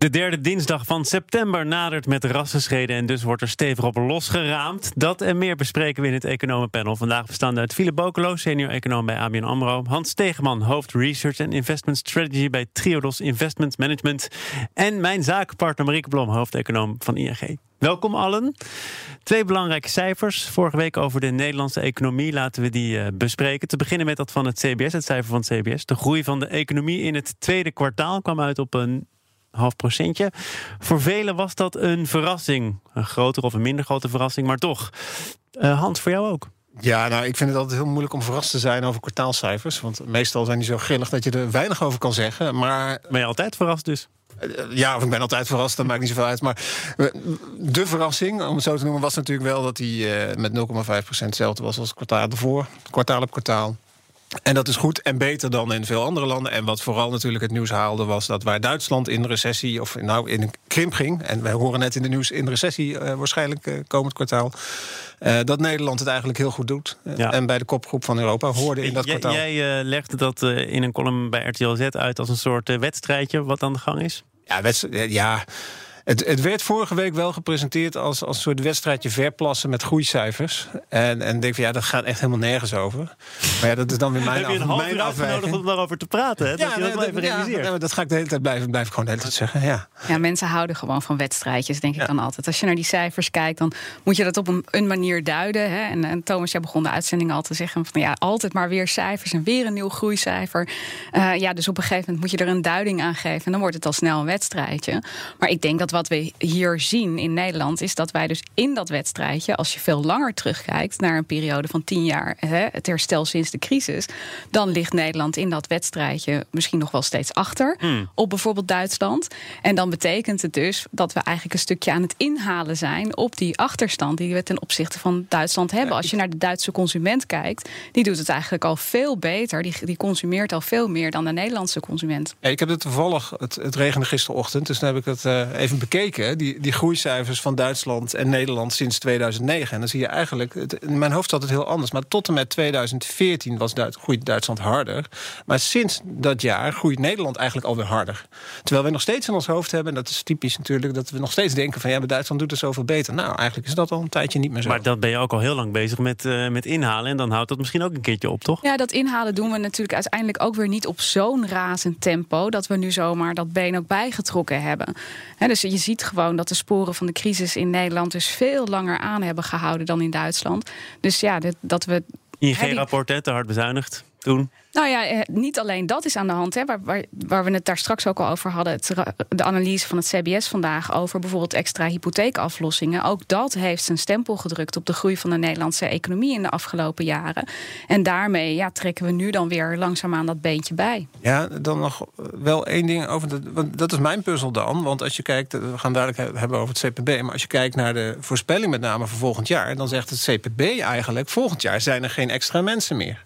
De derde dinsdag van september nadert met rassenschreden en dus wordt er stevig op losgeraamd. Dat en meer bespreken we in het economenpanel. Vandaag bestaande uit Philip Bokelo, senior econoom bij ABN AMRO. Hans Stegeman, hoofd Research en Investment Strategy bij Triodos Investment Management. En mijn zakenpartner Marieke Blom, hoofdeconoom van ING. Welkom allen. Twee belangrijke cijfers. Vorige week over de Nederlandse economie. Laten we die uh, bespreken. Te beginnen met dat van het CBS, het cijfer van het CBS. De groei van de economie in het tweede kwartaal kwam uit op een half procentje. Voor velen was dat een verrassing. Een grotere of een minder grote verrassing, maar toch. Uh, Hans, voor jou ook? Ja, nou, ik vind het altijd heel moeilijk om verrast te zijn over kwartaalcijfers. Want meestal zijn die zo grillig dat je er weinig over kan zeggen. Maar... Ben je altijd verrast dus? Ja, of ik ben altijd verrast, dat maakt niet zoveel uit. Maar de verrassing, om het zo te noemen, was natuurlijk wel dat hij met 0,5% hetzelfde was als kwartaal ervoor. Kwartaal op kwartaal. En dat is goed en beter dan in veel andere landen. En wat vooral natuurlijk het nieuws haalde, was dat waar Duitsland in recessie, of nou in een krimp ging. En wij horen net in de nieuws in recessie uh, waarschijnlijk uh, komend kwartaal. Uh, dat Nederland het eigenlijk heel goed doet. Ja. En bij de kopgroep van Europa hoorde in dat kwartaal. Jij legde dat in een column bij RTL Z uit als een soort wedstrijdje wat aan de gang is? Ja, wedstrijd, ja. Het, het, werd vorige week wel gepresenteerd als, als een soort wedstrijdje verplassen met groeicijfers. En, en denk van ja, dat gaat echt helemaal nergens over. Maar ja, dat is dan weer mijn, Heb je een half mijn afweging. nodig om daarover te praten? Hè? Dat ja, je dat, dat, even ja, dat ga ik de hele tijd blijven, blijf ik gewoon de hele tijd zeggen. Ja. ja, mensen houden gewoon van wedstrijdjes, denk ik dan altijd. Als je naar die cijfers kijkt, dan moet je dat op een, een manier duiden. Hè? En, en, Thomas, jij begon de uitzending al te zeggen van ja, altijd maar weer cijfers en weer een nieuw groeicijfer. Uh, ja, dus op een gegeven moment moet je er een duiding aan geven. En dan wordt het al snel een wedstrijdje. Maar ik denk dat wat we hier zien in Nederland, is dat wij dus in dat wedstrijdje, als je veel langer terugkijkt naar een periode van tien jaar, hè, het herstel sinds de crisis, dan ligt Nederland in dat wedstrijdje misschien nog wel steeds achter hmm. op bijvoorbeeld Duitsland. En dan betekent het dus dat we eigenlijk een stukje aan het inhalen zijn op die achterstand die we ten opzichte van Duitsland hebben. Als je naar de Duitse consument kijkt, die doet het eigenlijk al veel beter. Die, die consumeert al veel meer dan de Nederlandse consument. Ja, ik heb het toevallig, het, het regende gisterochtend, dus dan heb ik het uh, even bekeken die, die groeicijfers van Duitsland en Nederland sinds 2009. En dan zie je eigenlijk, in mijn hoofd zat het heel anders. Maar tot en met 2014 was Duits, groeit Duitsland harder. Maar sinds dat jaar groeit Nederland eigenlijk alweer harder. Terwijl we nog steeds in ons hoofd hebben, en dat is typisch natuurlijk... dat we nog steeds denken van ja, maar Duitsland doet het zoveel beter. Nou, eigenlijk is dat al een tijdje niet meer zo. Maar dat ben je ook al heel lang bezig met, uh, met inhalen. En dan houdt dat misschien ook een keertje op, toch? Ja, dat inhalen doen we natuurlijk uiteindelijk ook weer niet op zo'n razend tempo... dat we nu zomaar dat been ook bijgetrokken hebben. dus je ziet gewoon dat de sporen van de crisis in Nederland dus veel langer aan hebben gehouden dan in Duitsland. Dus ja, dat, dat we. IG-rapport, te hard bezuinigd toen. Nou ja, eh, niet alleen dat is aan de hand. Hè, waar, waar, waar, we het daar straks ook al over hadden. Het, de analyse van het CBS vandaag over bijvoorbeeld extra hypotheekaflossingen. Ook dat heeft zijn stempel gedrukt op de groei van de Nederlandse economie in de afgelopen jaren. En daarmee ja, trekken we nu dan weer langzaamaan dat beentje bij. Ja, dan nog wel één ding over. De, want dat is mijn puzzel dan. Want als je kijkt, we gaan dadelijk hebben over het CPB. Maar als je kijkt naar de voorspelling met name voor volgend jaar. Dan zegt het CPB eigenlijk: volgend jaar zijn er geen extra mensen meer.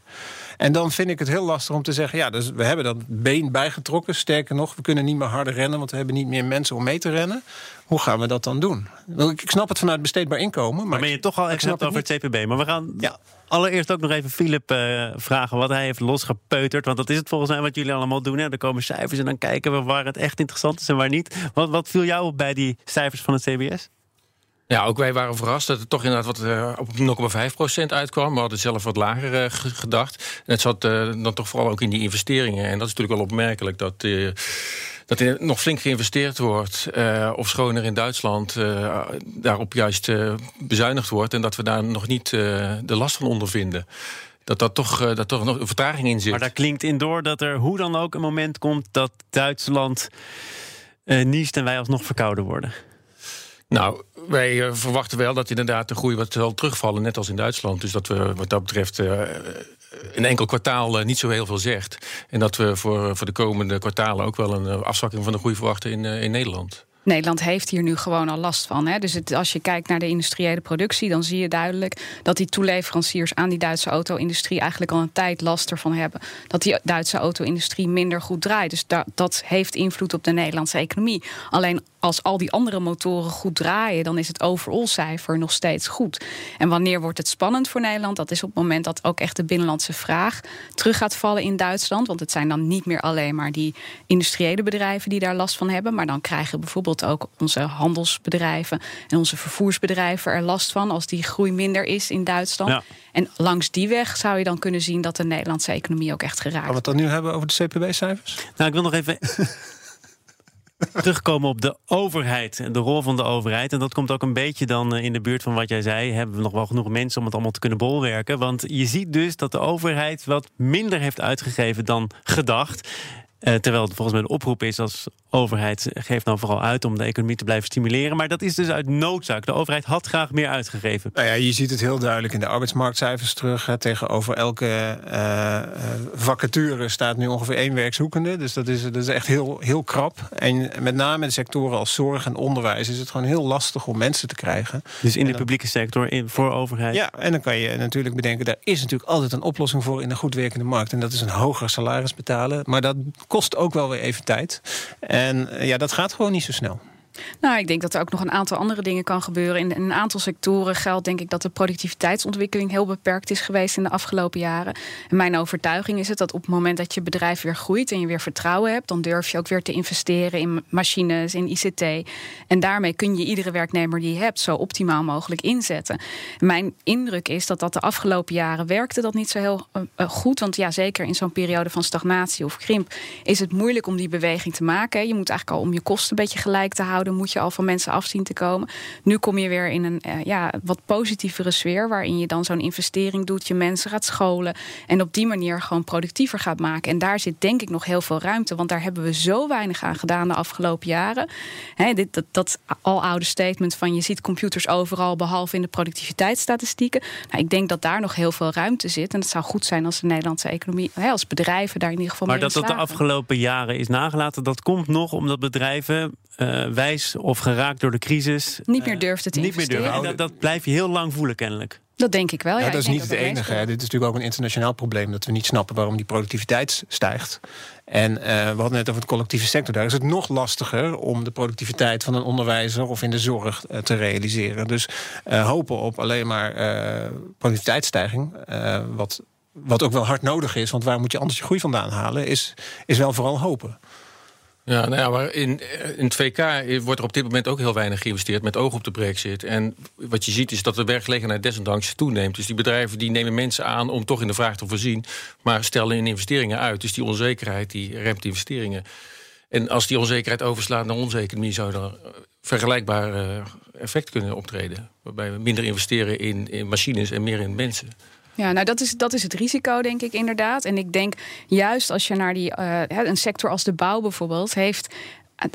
En dan vind ik het heel lastig om te zeggen... ja, dus we hebben dat been bijgetrokken. Sterker nog, we kunnen niet meer harder rennen... want we hebben niet meer mensen om mee te rennen. Hoe gaan we dat dan doen? Ik snap het vanuit besteedbaar inkomen. Maar, maar ben je toch al exact over het CPB. Maar we gaan ja. allereerst ook nog even Philip uh, vragen... wat hij heeft losgepeuterd. Want dat is het volgens mij wat jullie allemaal doen. Hè? Er komen cijfers en dan kijken we waar het echt interessant is en waar niet. Wat, wat viel jou op bij die cijfers van het CBS? Ja, ook wij waren verrast dat het toch inderdaad wat uh, op 0,5% uitkwam. We hadden zelf wat lager uh, gedacht. En het zat uh, dan toch vooral ook in die investeringen. En dat is natuurlijk wel opmerkelijk dat dat er nog flink geïnvesteerd wordt, uh, of schoner in Duitsland uh, daarop juist uh, bezuinigd wordt en dat we daar nog niet de last van ondervinden. Dat, dat, toch, dat toch nog een vertraging in zit. Maar daar klinkt in door dat er hoe dan ook een moment komt dat Duitsland niest en wij alsnog verkouden worden. Nou, wij uh, verwachten wel dat inderdaad de groei wat zal terugvallen, net als in Duitsland. Dus dat we wat dat betreft uh, een enkel kwartaal niet zo heel veel zegt. En dat we voor, voor de komende kwartalen ook wel een afzakking van de groei verwachten in, in Nederland. Nederland heeft hier nu gewoon al last van. Hè. Dus als je kijkt naar de industriële productie, dan zie je duidelijk dat die toeleveranciers aan die Duitse auto-industrie eigenlijk al een tijd last ervan hebben. Dat die Duitse auto-industrie minder goed draait. Dus dat, dat heeft invloed op de Nederlandse economie. Alleen als al die andere motoren goed draaien, dan is het overall cijfer nog steeds goed. En wanneer wordt het spannend voor Nederland? Dat is op het moment dat ook echt de binnenlandse vraag terug gaat vallen in Duitsland. Want het zijn dan niet meer alleen maar die industriële bedrijven die daar last van hebben. Maar dan krijgen bijvoorbeeld ook onze handelsbedrijven en onze vervoersbedrijven er last van als die groei minder is in Duitsland. En langs die weg zou je dan kunnen zien dat de Nederlandse economie ook echt geraakt wordt. Gaan we het dan nu hebben over de CPB-cijfers? Nou, ik wil nog even terugkomen op de overheid en de rol van de overheid. En dat komt ook een beetje dan eh, in de buurt van wat jij zei. Hebben we nog wel genoeg mensen om het allemaal te kunnen bolwerken? Want je ziet dus dat de overheid wat minder heeft uitgegeven dan gedacht. Uh, terwijl het volgens mij een oproep is als overheid geeft nou vooral uit om de economie te blijven stimuleren. Maar dat is dus uit noodzaak. De overheid had graag meer uitgegeven. Nou ja, je ziet het heel duidelijk in de arbeidsmarktcijfers terug. Hè. Tegenover elke uh, vacature staat nu ongeveer één werkzoekende. Dus dat is, dat is echt heel, heel krap. En met name in sectoren als zorg en onderwijs is het gewoon heel lastig om mensen te krijgen. Dus in de publieke sector, in, voor overheid? Ja, en dan kan je natuurlijk bedenken, daar is natuurlijk altijd een oplossing voor in een goed werkende markt. En dat is een hoger salaris betalen. Maar dat kost ook wel weer even tijd. En eh, ja, dat gaat gewoon niet zo snel. Nou, ik denk dat er ook nog een aantal andere dingen kan gebeuren. In een aantal sectoren geldt denk ik dat de productiviteitsontwikkeling heel beperkt is geweest in de afgelopen jaren. En mijn overtuiging is het dat op het moment dat je bedrijf weer groeit en je weer vertrouwen hebt, dan durf je ook weer te investeren in machines, in ICT. En daarmee kun je iedere werknemer die je hebt zo optimaal mogelijk inzetten. Mijn indruk is dat dat de afgelopen jaren werkte dat niet zo heel uh, goed. Want ja, zeker in zo'n periode van stagnatie of krimp is het moeilijk om die beweging te maken. Je moet eigenlijk al om je kosten een beetje gelijk te houden dan moet je al van mensen af zien te komen. Nu kom je weer in een uh, ja, wat positievere sfeer, waarin je dan zo'n investering doet, je mensen gaat scholen en op die manier gewoon productiever gaat maken. En daar zit denk ik nog heel veel ruimte, want daar hebben we zo weinig aan gedaan de afgelopen jaren. dit, dat, dat aloude statement van je ziet computers overal, behalve in de productiviteitsstatistieken. Nou, ik denk dat daar nog heel veel ruimte zit. En het zou goed zijn als de Nederlandse economie, als bedrijven daar in ieder geval maar mee Maar dat dat de afgelopen jaren is nagelaten, dat komt nog omdat bedrijven uh, of geraakt door de crisis. Niet meer durft het Niet meer durven. Dat, dat blijf je heel lang voelen, kennelijk. Dat denk ik wel. Ja, dat is niet het enige. Dit is natuurlijk ook een internationaal probleem dat we niet snappen waarom die productiviteit stijgt. En uh, we hadden net over de collectieve sector. Daar is het nog lastiger om de productiviteit van een onderwijzer of in de zorg uh, te realiseren. Dus uh, hopen op alleen maar productiviteitsstijging, wat, wat ook wel hard nodig is, want waar moet je anders je groei vandaan halen, is, is wel vooral hopen. Ja, nou ja, maar in, eh, in het VK wordt er op dit moment ook heel weinig geïnvesteerd met oog op de brexit. En wat je ziet is dat de werkgelegenheid desondanks toeneemt. Dus die bedrijven die nemen mensen aan om toch in de vraag te voorzien, maar stellen in investeringen uit. Dus die onzekerheid die remt investeringen. En als die onzekerheid overslaat naar onze economie, zou er vergelijkbaar eh, effect kunnen optreden. Waarbij we minder investeren in, in machines en meer in mensen. Ja, nou dat is, dat is het risico, denk ik inderdaad. En ik denk juist als je naar die, uh, een sector als de bouw bijvoorbeeld heeft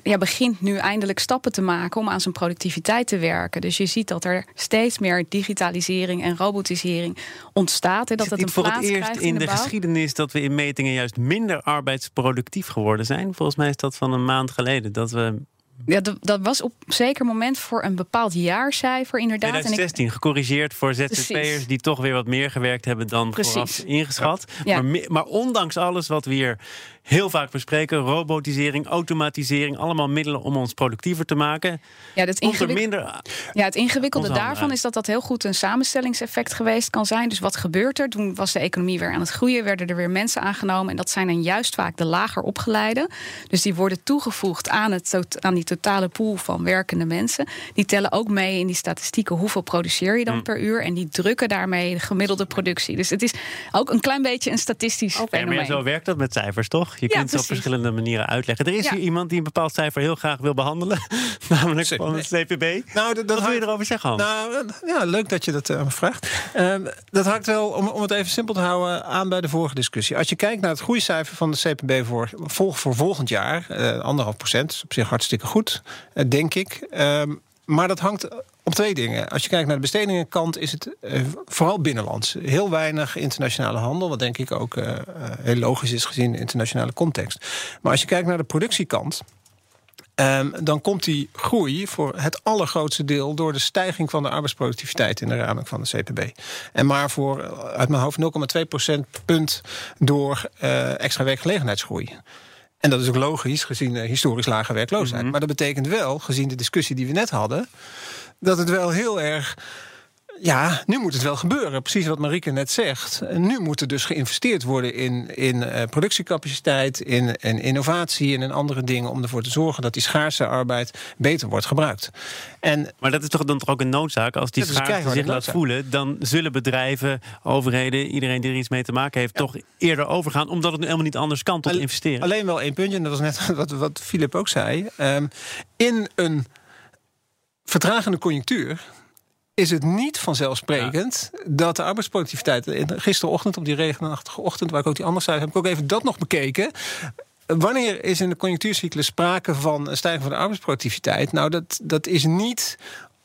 ja, begint nu eindelijk stappen te maken om aan zijn productiviteit te werken. Dus je ziet dat er steeds meer digitalisering en robotisering ontstaat. En dat het een voor het eerst in, de, geschiedenis dat we in metingen juist minder arbeidsproductief geworden zijn. Volgens mij is dat van een maand geleden dat we ja, dat, was op een zeker moment voor een bepaald jaarcijfer inderdaad. 2016, en ik... gecorrigeerd voor ZZP'ers die toch weer wat meer gewerkt hebben dan Precies. vooraf ingeschat. Maar, maar, ondanks alles wat we hier heel vaak bespreken. Robotisering, automatisering, allemaal middelen om ons productiever te maken. Ja, dat minder ja het ingewikkelde daarvan is dat dat heel goed een samenstellingseffect geweest kan zijn. Dus wat gebeurt er? Toen was de economie weer aan het groeien, werden er weer mensen aangenomen. En dat zijn dan juist vaak de lager opgeleide. Dus die worden toegevoegd aan, het, aan die totale pool van werkende mensen. Die tellen ook mee in die statistieken hoeveel produceer je dan mm. per uur. En die drukken daarmee de gemiddelde productie. Dus het is ook een klein beetje een statistisch okay, fenomeen. Maar zo werkt dat met cijfers, toch? Je kunt het op verschillende manieren uitleggen. Er is hier iemand die een bepaald cijfer heel graag wil behandelen. namelijk van het CPB. Nou, dat, Wat wil je erover zeggen, Hans? Nou, ja, leuk dat je dat uh, vraagt. Uh, dat hangt wel, om, om het even simpel te houden, aan bij de vorige discussie. Als je kijkt naar het groeicijfer van de CPB voor, voor, voor volgend jaar, uh, anderhalf procent, is op zich hartstikke goed, uh, denk ik. Ehm, maar dat hangt op twee dingen. Als je kijkt naar de bestedingenkant, is het uh, vooral binnenlands. Heel weinig internationale handel, wat denk ik ook uh, heel logisch is gezien de internationale context. Maar als je kijkt naar de productiekant. Um, dan komt die groei voor het allergrootste deel door de stijging van de arbeidsproductiviteit in de raming van de CPB. En maar voor uit mijn hoofd 0,2 procentpunt door uh, extra werkgelegenheidsgroei. En dat is ook logisch, gezien uh, historisch lage werkloosheid. Mhm. Maar dat betekent wel, gezien de discussie die we net hadden, dat het wel heel erg. Ja, nu moet het wel gebeuren. Precies wat Marieke net zegt. Nu moet er dus geïnvesteerd worden in, in uh, productiecapaciteit, in, in innovatie en in andere dingen. om ervoor te zorgen dat die schaarse arbeid beter wordt gebruikt. En, maar dat is toch dan toch ook een noodzaak? Als die schaarste zich laat voelen, dan zullen bedrijven, overheden, iedereen die er iets mee te maken heeft, toch eerder overgaan, omdat het nu helemaal niet anders kan tot investeren. Alleen wel één puntje, en dat was net wat, wat Filip ook zei. Ehm, in een vertragende conjunctuur is het niet vanzelfsprekend dat de arbeidsproductiviteit. Gisterochtend op die regenachtige ochtend, waar ik ook die anders zei, heb ik ook even dat nog bekeken. Wanneer is in de conjunctuurcyclus sprake van een stijging van de arbeidsproductiviteit? Nou, dat, dat is niet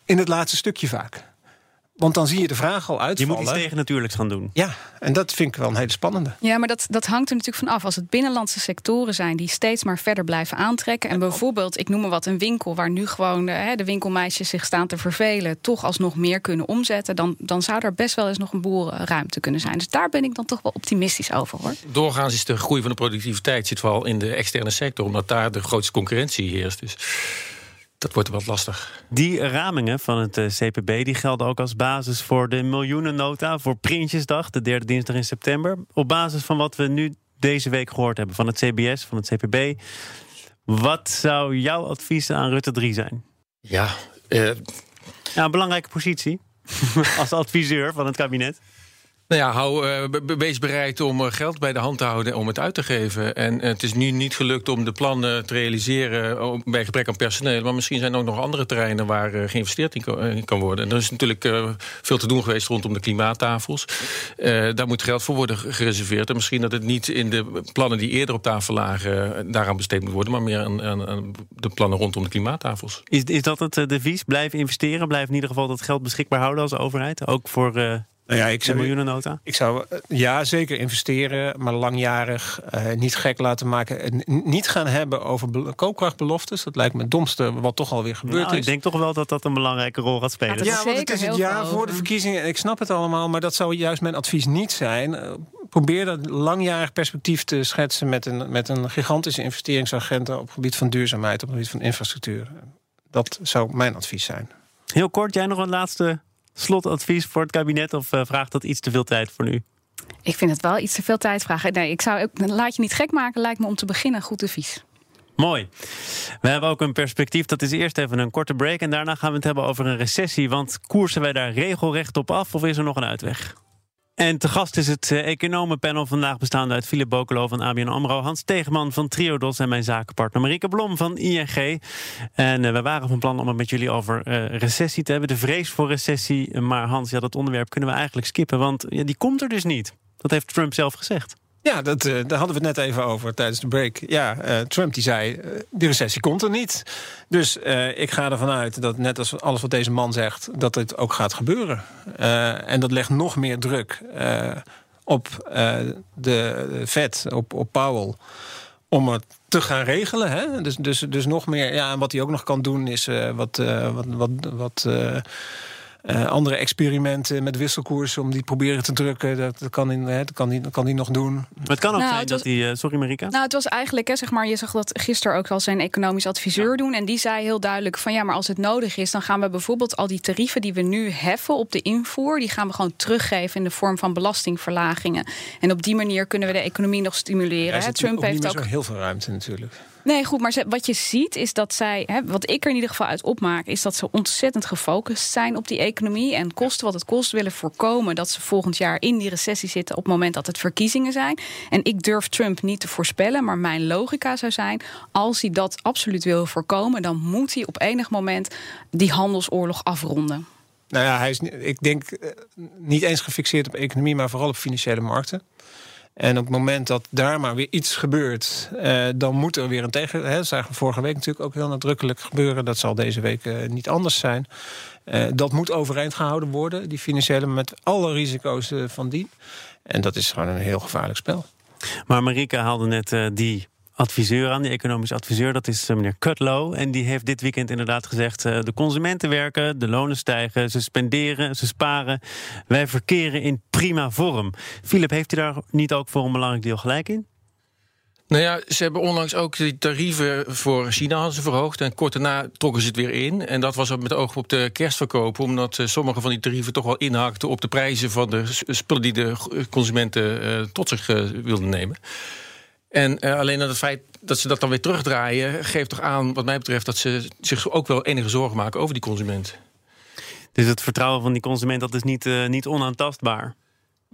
in het laatste stukje vaak. Want dan zie je de vraag al Je uitvallen. moet iets tegen natuurlijks gaan doen. Ja, en dat vind ik wel een hele spannende. Ja, maar dat, dat hangt er natuurlijk van af. Als het binnenlandse sectoren zijn die steeds maar verder blijven aantrekken. En bijvoorbeeld, ik noem maar wat, een winkel waar nu gewoon eh, de, de winkelmeisjes zich staan te vervelen, toch alsnog meer kunnen omzetten. Dan, dan zou er best wel eens nog een boerenruimte kunnen zijn. Dus daar ben ik dan toch wel optimistisch over hoor. Doorgaans is de groei van de productiviteit zit vooral in de externe sector, omdat daar de grootste concurrentie heerst. Dus dat wordt wat lastig. Die ramingen van het eh, CPB die gelden ook als basis voor de miljoenennota voor Prinsjesdag, de derde dinsdag in september. Op basis van wat we nu deze week gehoord hebben van het CBS, van het CPB. Wat zou jouw advies aan Rutte 3 zijn? Ja, eh, Ja, een belangrijke positie als adviseur van het kabinet. Nou ja, hou, eh, wees bereid om eh, geld bij de hand te houden om het uit te geven. En eh, het is nu niet gelukt om de plannen te realiseren bij gebrek aan personeel. Maar misschien zijn er ook nog andere terreinen waar geïnvesteerd in kan worden. En er is natuurlijk veel te doen geweest rondom de klimaattafels. Daar moet geld voor worden gereserveerd. En misschien dat het niet in de plannen die eerder op tafel lagen daaraan besteed moet worden, maar meer aan, de plannen rondom de klimaattafels. Is, is dat het devies? Blijven investeren, blijf in ieder geval dat geld beschikbaar houden als overheid. Ook voor Nou ja, ik de zou, miljoenennota. Ik zou eh, ja, zeker investeren, maar langjarig eh, niet gek laten maken. Niet gaan hebben over be- koopkrachtbeloftes. Dat lijkt me het domste wat toch alweer gebeurd Nou, ik denk toch wel dat dat een belangrijke rol gaat spelen. Gaat ja, want het zeker is het jaar voor de verkiezingen. En ik snap het allemaal, maar dat zou juist mijn advies niet zijn. Eh, Probeer dat langjarig perspectief te schetsen met een, met een gigantische investeringsagenda op het gebied van duurzaamheid, op het gebied van infrastructuur. Dat zou mijn advies zijn. Heel kort, jij nog een laatste slotadvies voor het kabinet? Of eh, vraagt dat iets te veel tijd voor nu? Ik vind het wel iets te veel tijd vragen. Nee, ik zou laat je niet gek maken, lijkt me om te beginnen goed advies. Mooi. We hebben ook een perspectief. Dat is eerst even een korte break. En daarna gaan we het hebben over een recessie. Want koersen wij daar regelrecht op af of is er nog een uitweg? En te gast is het eh, economenpanel vandaag bestaande uit Philip Bokelo van ABN AMRO... Hans Tegeman van Triodos en mijn zakenpartner Marieke Blom van ING. En eh, we waren van plan om het met jullie over eh, recessie te hebben. De vrees voor recessie. Maar Hans, ja, dat onderwerp kunnen we eigenlijk skippen... want ja, die komt er dus niet. Dat heeft Trump zelf gezegd. Ja, dat, eh, daar hadden we het net even over tijdens de break. Ja, eh, Trump die zei, eh, die recessie komt er niet. Dus ik ga ervan uit dat net als alles wat deze man zegt... dat het ook gaat gebeuren. En dat legt nog meer druk op de Fed, op, op Powell... om het te gaan regelen. Hè? Dus, dus, dus nog meer. Ja, en wat hij ook nog kan doen is wat... wat, wat, wat eh, andere experimenten met wisselkoersen om die proberen te drukken. Dat, dat kan hij dat kan die, dat kan die nog doen. Maar het kan ook Nou, zijn dat hij... eh, sorry Marika? Nou, het was eigenlijk, hè, zeg maar, je zag dat gisteren ook al zijn economisch adviseur doen. En die zei heel duidelijk van ja, maar als het nodig is, dan gaan we bijvoorbeeld al die tarieven die we nu heffen op de invoer, die gaan we gewoon teruggeven in de vorm van belastingverlagingen. En op die manier kunnen we de economie nog stimuleren. Er hè. Trump ook niet heeft meer ook zo heel veel ruimte natuurlijk. Nee, goed, maar ze- wat je ziet is dat zij, hè, wat ik er in ieder geval uit opmaak, is dat ze ontzettend gefocust zijn op die economie en kosten wat het kost willen voorkomen dat ze volgend jaar in die recessie zitten op het moment dat het verkiezingen zijn. En ik durf Trump niet te voorspellen, maar mijn logica zou zijn, als hij dat absoluut wil voorkomen, dan moet hij op enig moment die handelsoorlog afronden. Nou ja, hij is, ik denk, eh, niet eens gefixeerd op economie, maar vooral op financiële markten. En op het moment dat daar maar weer iets gebeurt, eh, dan moet er weer een tegen. Hè, dat zagen we vorige week natuurlijk ook heel nadrukkelijk gebeuren. Dat zal deze week eh, niet anders zijn. Eh, dat moet overeind gehouden worden, die financiële, met alle risico's van dien. En dat is gewoon een heel gevaarlijk spel. Maar Marika haalde net die adviseur aan, die economisch adviseur. Dat is eh, meneer Cutlow. En die heeft dit weekend inderdaad gezegd... eh, de consumenten werken, de lonen stijgen, ze spenderen, ze sparen. Wij verkeren in prima vorm. Philip, heeft u daar niet ook voor een belangrijk deel gelijk in? Nou ja, ze hebben onlangs ook de tarieven voor China verhoogd. En kort daarna trokken ze het weer in. En dat was met oog op de kerstverkopen. Omdat eh, sommige van die tarieven toch wel inhakten op de prijzen van de spullen die de consumenten tot zich wilden nemen. En alleen dat het feit dat ze dat dan weer terugdraaien, geeft toch aan, wat mij betreft, dat ze zich ook wel enige zorgen maken over die consument. Dus het vertrouwen van die consument dat is niet, niet onaantastbaar.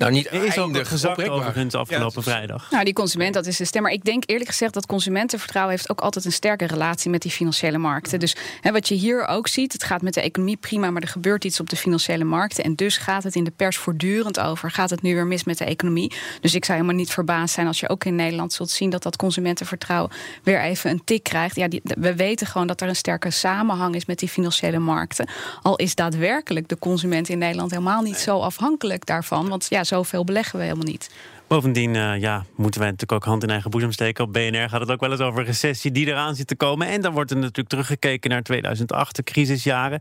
Nou, niet is ook gezakt overigens afgelopen vrijdag. Nou, die consument, dat is de stem. Maar ik denk eerlijk gezegd dat consumentenvertrouwen heeft ook altijd een sterke relatie met die financiële markten. Dus hè, wat je hier ook ziet, het gaat met de economie prima, maar er gebeurt iets op de financiële markten. En dus gaat het in de pers voortdurend over. Gaat het nu weer mis met de economie? Dus ik zou helemaal niet verbaasd zijn als je ook in Nederland zult zien dat dat consumentenvertrouwen weer even een tik krijgt. Ja, die, we weten gewoon dat er een sterke samenhang is met die financiële markten. Al is daadwerkelijk de consument in Nederland helemaal niet zo afhankelijk daarvan. Want ja, zoveel beleggen we helemaal niet. Bovendien uh, ja, moeten wij natuurlijk ook hand in eigen boezem steken. Op BNR gaat het ook wel eens over recessie die eraan zit te komen. En dan wordt er natuurlijk teruggekeken naar 2008, de crisisjaren.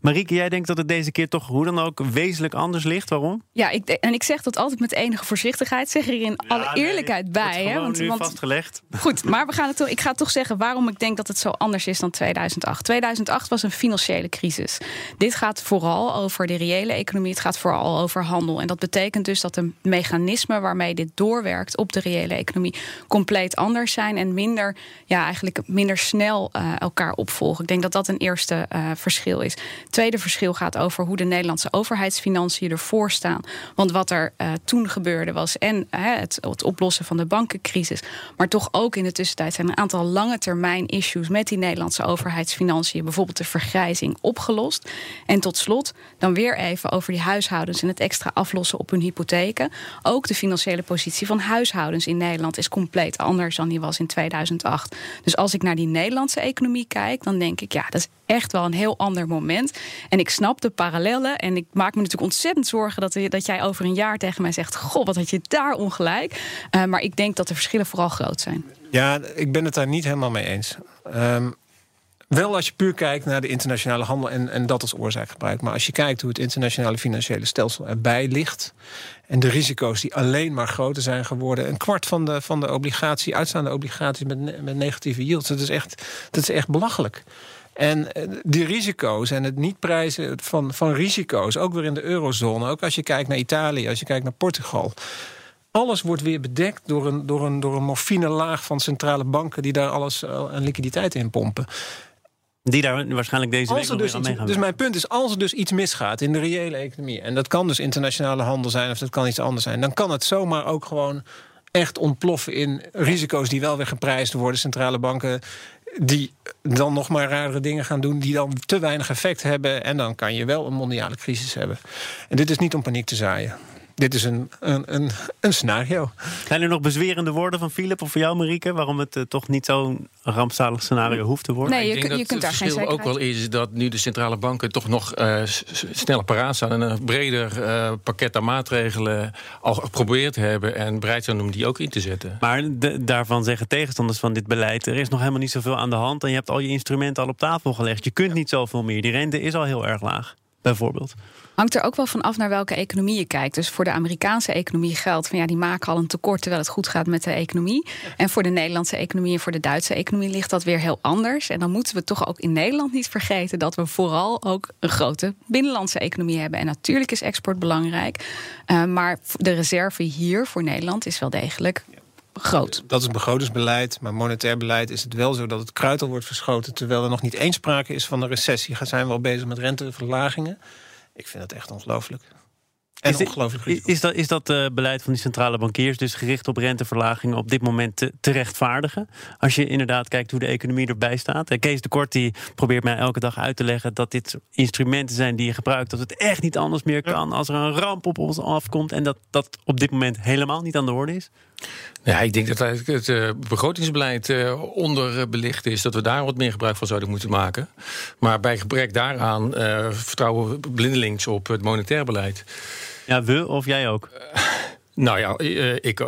Marieke, jij denkt dat het deze keer toch hoe dan ook wezenlijk anders ligt. Waarom? Ja, ik, en ik zeg dat altijd met enige voorzichtigheid. Zeg er in alle eerlijkheid bij. Hè, want, nu want, vastgelegd. Goed, maar we gaan het toch, ik ga toch zeggen waarom ik denk dat het zo anders is dan 2008. 2008 was een financiële crisis. Dit gaat vooral over de reële economie. Het gaat vooral over handel. En dat betekent dus dat de mechanismen waarmee dit doorwerkt op de reële economie compleet anders zijn en minder, ja, eigenlijk minder snel uh, elkaar opvolgen. Ik denk dat dat een eerste uh, verschil is. Tweede verschil gaat over hoe de Nederlandse overheidsfinanciën ervoor staan. Want wat er uh, toen gebeurde was en het, het oplossen van de bankencrisis, maar toch ook in de tussentijd zijn een aantal lange termijn issues met die Nederlandse overheidsfinanciën, bijvoorbeeld de vergrijzing, opgelost. En tot slot dan weer even over die huishoudens en het extra aflossen op hun hypotheken. Ook de financiële positie van huishoudens in Nederland is compleet anders dan die was in 2008. Dus als ik naar die Nederlandse economie kijk, dan denk ik, ja, dat is echt wel een heel ander moment. En ik snap de parallellen. En ik maak me natuurlijk ontzettend zorgen dat, dat jij over een jaar tegen mij zegt: Goh, wat had je daar ongelijk. Uh, maar ik denk dat de verschillen vooral groot zijn. Ja, ik ben het daar niet helemaal mee eens. Um, wel als je puur kijkt naar de internationale handel en, en dat als oorzaak gebruikt. Maar als je kijkt hoe het internationale financiële stelsel erbij ligt. En de risico's die alleen maar groter zijn geworden. Een kwart van de, van de obligatie, uitstaande obligaties met, met negatieve yields. Dat is echt, dat is echt belachelijk. En eh, die risico's en het niet prijzen van, van risico's, ook weer in de eurozone, ook als je kijkt naar Italië, als je kijkt naar Portugal. Alles wordt weer bedekt door een, door een, door een morfine laag van centrale banken die daar alles aan eh, liquiditeit in pompen. Die daar waarschijnlijk deze week nog dus aan meegaan. Dus mijn punt is, als er dus iets misgaat in de reële economie... en dat kan dus internationale handel zijn of dat kan iets anders zijn... dan kan het zomaar ook gewoon echt ontploffen in risico's die wel weer geprijsd worden. Centrale banken die dan nog maar rare dingen gaan doen... die dan te weinig effect hebben. En dan kan je wel een mondiale crisis hebben. En dit is niet om paniek te zaaien dit is een, een, een, een, scenario. Zijn er nog bezwerende woorden van Philip of voor jou, Marieke? Waarom het uh, toch niet zo'n rampzalig scenario hoeft te worden? Nee, je, ik denk je kunt daar geen verschil ook wel is dat nu de centrale banken toch nog uh, sneller paraat staan en een breder uh, pakket aan maatregelen al geprobeerd hebben en bereid zijn om die ook in te zetten. Maar de, daarvan zeggen tegenstanders van dit beleid: er is nog helemaal niet zoveel aan de hand en je hebt al je instrumenten al op tafel gelegd. Je kunt niet zoveel meer. Die rente is al heel erg laag, bijvoorbeeld. Hangt er ook wel van af naar welke economie je kijkt. Dus voor de Amerikaanse economie geldt van ja, die maken al een tekort terwijl het goed gaat met de economie. En voor de Nederlandse economie en voor de Duitse economie ligt dat weer heel anders. En dan moeten we toch ook in Nederland niet vergeten dat we vooral ook een grote binnenlandse economie hebben. En natuurlijk is export belangrijk. Uh, maar de reserve hier voor Nederland is wel degelijk groot. Dat is begrotingsbeleid, maar monetair beleid is het wel zo dat het kruid al wordt verschoten. Terwijl er nog niet eens sprake is van een recessie. Zijn we al bezig met renteverlagingen. Ik vind dat echt ongelooflijk. En is ongelooflijk is, is dat, is dat uh, beleid van die centrale bankiers dus gericht op renteverlagingen op dit moment te, te, rechtvaardigen? Als je inderdaad kijkt hoe de economie erbij staat. En Kees de Kort die probeert mij elke dag uit te leggen dat dit instrumenten zijn die je gebruikt. Dat het echt niet anders meer kan als er een ramp op ons afkomt. En dat dat op dit moment helemaal niet aan de orde is. Ja, ik denk dat het uh, begrotingsbeleid uh, onderbelicht is. Dat we daar wat meer gebruik van zouden moeten maken. Maar bij gebrek daaraan uh, vertrouwen we blindelings op het monetair beleid. Ja, we of jij ook? nou ja, ik.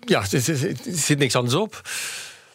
ja, er zit niks anders op.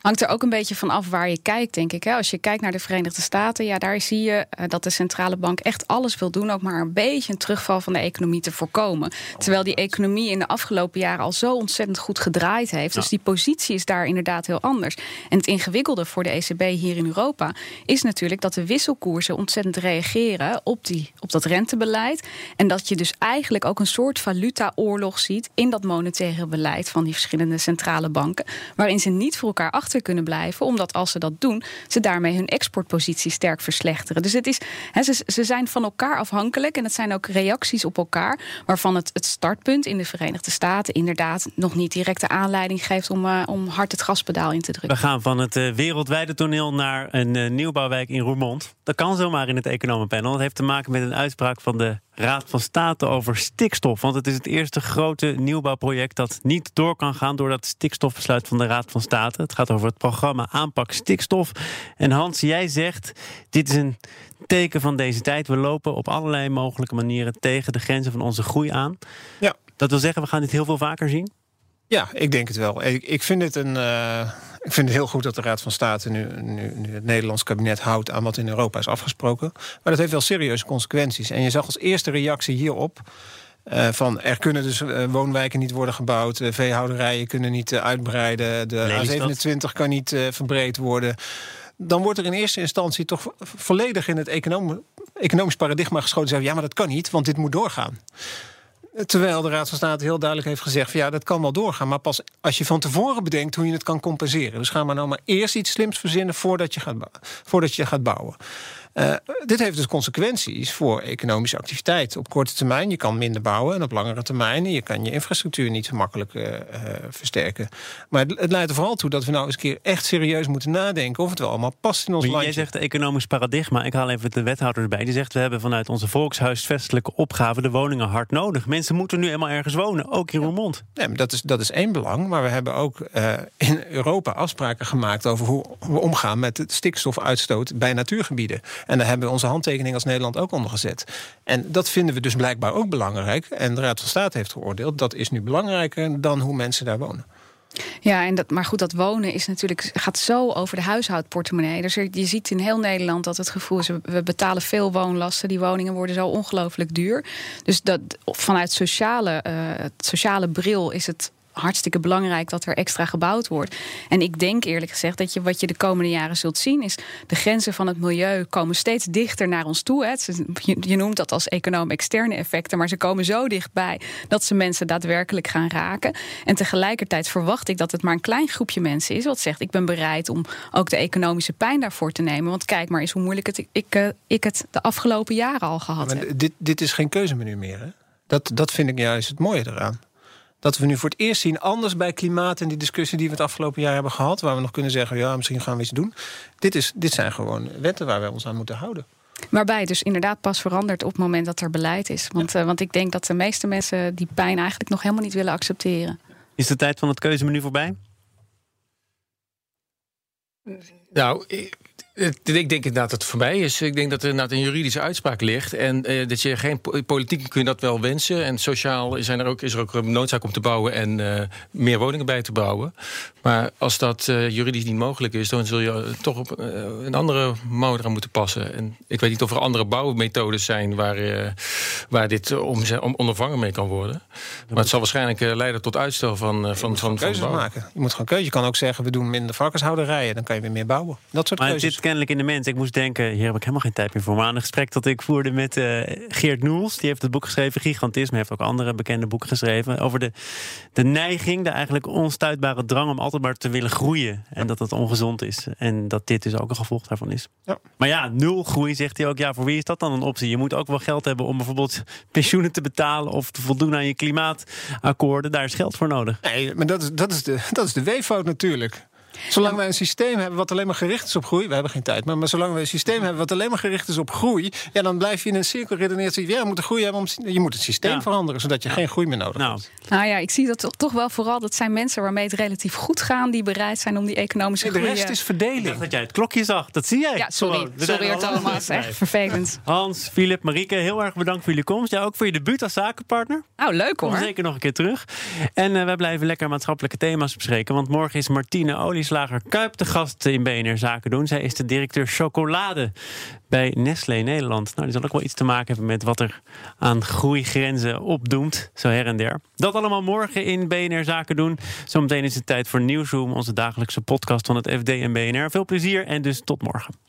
Hangt er ook een beetje van af waar je kijkt, denk ik. Hè? Als je kijkt naar de Verenigde Staten, ja, daar zie je uh, dat de centrale bank echt alles wil doen, ook maar een beetje een terugval van de economie te voorkomen. Terwijl die economie in de afgelopen jaren al zo ontzettend goed gedraaid heeft. Dus die positie is daar inderdaad heel anders. En het ingewikkelde voor de ECB hier in Europa is natuurlijk dat de wisselkoersen ontzettend reageren op, die, op dat rentebeleid. En dat je dus eigenlijk ook een soort valutaoorlog ziet in dat monetaire beleid van die verschillende centrale banken. Waarin ze niet voor elkaar achter kunnen blijven, omdat als ze dat doen, ze daarmee hun exportpositie sterk verslechteren. Dus het is, ze, ze zijn van elkaar afhankelijk en het zijn ook reacties op elkaar, waarvan het, het startpunt in de Verenigde Staten inderdaad nog niet directe aanleiding geeft om, uh, om hard het gaspedaal in te drukken. We gaan van het uh, wereldwijde toneel naar een uh, nieuwbouwwijk in Roermond. Dat kan zomaar in het economenpanel. Dat heeft te maken met een uitspraak van de Raad van State over stikstof. Want het is het eerste grote nieuwbouwproject dat niet door kan gaan door dat stikstofbesluit van de Raad van State. Het gaat over het programma Aanpak Stikstof. En Hans, jij zegt: dit is een teken van deze tijd. We lopen op allerlei mogelijke manieren tegen de grenzen van onze groei aan. Ja. Dat wil zeggen, we gaan dit heel veel vaker zien? Ja, ik denk het wel. Ik, ik vind het een. Uh, ik vind het heel goed dat de Raad van State nu, nu, nu, het Nederlands kabinet houdt aan wat in Europa is afgesproken. Maar dat heeft wel serieuze consequenties. En je zag als eerste reactie hierop. Uh, van er kunnen dus uh, woonwijken niet worden gebouwd, veehouderijen kunnen niet uitbreiden, de A27 kan niet verbreed worden. Dan wordt er in eerste instantie toch volledig in het econom economisch paradigma geschoten. Zeggen, ja, maar dat kan niet, want dit moet doorgaan. Terwijl de Raad van State heel duidelijk heeft gezegd: van, ja, dat kan wel doorgaan. Maar pas als je van tevoren bedenkt hoe je het kan compenseren. Dus ga maar nou maar eerst iets slims verzinnen voordat je gaat, voordat je gaat bouwen. Uh, dit heeft dus consequenties voor economische activiteit. Op korte termijn, je kan minder bouwen. En op langere termijn, je kan je infrastructuur niet zo makkelijk uh, uh, versterken. Maar het, het, leidt er vooral toe dat we nou eens een keer echt serieus moeten nadenken... of het wel allemaal past in ons landje. Jij zegt economisch paradigma. Ik haal even de wethouder erbij. Die zegt, we hebben vanuit onze volkshuisvestelijke opgave... de woningen hard nodig. Mensen moeten nu eenmaal ergens wonen, ook in Roermond. Nee, maar dat, is, dat is één belang. Maar we hebben ook in Europa afspraken gemaakt... over hoe we omgaan met het stikstofuitstoot bij natuurgebieden. En daar hebben we onze handtekening als Nederland ook onder gezet. En dat vinden we dus blijkbaar ook belangrijk. En de Raad van State heeft geoordeeld... dat is nu belangrijker dan hoe mensen daar wonen. Ja, en dat, maar goed, dat wonen is natuurlijk, gaat zo over de huishoudportemonnee. Dus je ziet in heel Nederland dat het gevoel is... we betalen veel woonlasten, die woningen worden zo ongelooflijk duur. Dus dat, vanuit sociale, uh, sociale bril is het hartstikke belangrijk dat er extra gebouwd wordt. En ik denk eerlijk gezegd dat je wat je de komende jaren zult zien is de grenzen van het milieu komen steeds dichter naar ons toe. Hè. Je noemt dat als econoom externe effecten, maar ze komen zo dichtbij dat ze mensen daadwerkelijk gaan raken. En tegelijkertijd verwacht ik dat het maar een klein groepje mensen is wat zegt ik ben bereid om ook de economische pijn daarvoor te nemen. Want kijk maar eens hoe moeilijk het, ik, ik, ik het de afgelopen jaren al gehad ja, heb. Dit, dit is geen keuzemenu meer. Hè? Dat, dat vind ik juist het mooie eraan dat we nu voor het eerst zien, anders bij klimaat en die discussie die we het afgelopen jaar hebben gehad, waar we nog kunnen zeggen, ja, misschien gaan we iets doen. Dit, is, dit zijn gewoon wetten waar we ons aan moeten houden. Waarbij het dus inderdaad pas verandert op het moment dat er beleid is. Want, ja. uh, want ik denk dat de meeste mensen die pijn eigenlijk nog helemaal niet willen accepteren. Is de tijd van het keuzemenu voorbij? Nou, ik, ik denk inderdaad dat het voorbij is. Ik denk dat er inderdaad een juridische uitspraak ligt. En uh, dat je geen politiek kun je dat wel wensen. En sociaal zijn er ook, is er ook een noodzaak om te bouwen en uh, meer woningen bij te bouwen. Maar als dat uh, juridisch niet mogelijk is, dan zul je toch op een andere mode aan moeten passen. En ik weet niet of er andere bouwmethodes zijn waar, waar dit om, om ondervangen mee kan worden. Maar het zal waarschijnlijk leiden tot uitstel van, van, van, van keuzes maken. Je moet gewoon keuze. Je kan ook zeggen, we doen minder varkenshouderijen. Dan kan je weer meer bouwen. Dat soort maar keuzes. Kennelijk in de mens. Ik moest denken, hier heb ik helemaal geen tijd meer voor. Maar aan een gesprek dat ik voerde met uh, Geert Noels. Die heeft het boek geschreven, Gigantisme. heeft ook andere bekende boeken geschreven. Over de, de neiging, de eigenlijk onstuitbare drang om altijd maar te willen groeien. En dat dat ongezond is. En dat dit dus ook een gevolg daarvan is. Ja. Maar ja, nul groei zegt hij ook. Ja, voor wie is dat dan een optie? Je moet ook wel geld hebben om bijvoorbeeld pensioenen te betalen. Of te voldoen aan je klimaatakkoorden. Daar is geld voor nodig. Nee, maar dat is, dat is, de, dat is de weeffout natuurlijk. Zolang wij een systeem hebben wat alleen maar gericht is op groei, we hebben geen tijd, maar, maar zolang we een systeem hebben wat alleen maar gericht is op groei, ja, dan blijf je in een cirkel redeneren. Ja, we moeten groei hebben, om, je moet het systeem ja. veranderen, zodat je ja. geen groei meer nodig nou. hebt. Nou ja, ik zie dat toch, toch wel vooral. Dat zijn mensen waarmee het relatief goed gaan, die bereid zijn om die economische nee, de groei. De rest is verdeling. Dat jij het klokje zag, dat zie jij. Ja, sorry, sorry Thomas, echt vervelend. Hans, Filip, Marieke, heel erg bedankt voor jullie komst. Ja, ook voor je debuut als zakenpartner. Nou, leuk hoor. Kom zeker nog een keer terug. En uh, wij blijven lekker maatschappelijke thema's bespreken, want morgen is Martine Olies vleeslager Kuip te gast in BNR Zaken doen. Zij is de directeur chocolade bij Nestlé Nederland. Nou, die zal ook wel iets te maken hebben met wat er aan groeigrenzen opdoemt, zo her en der. Dat allemaal morgen in BNR Zaken doen. Zometeen is het tijd voor Nieuwsroom, onze dagelijkse podcast van het FD en BNR. Veel plezier en dus tot morgen.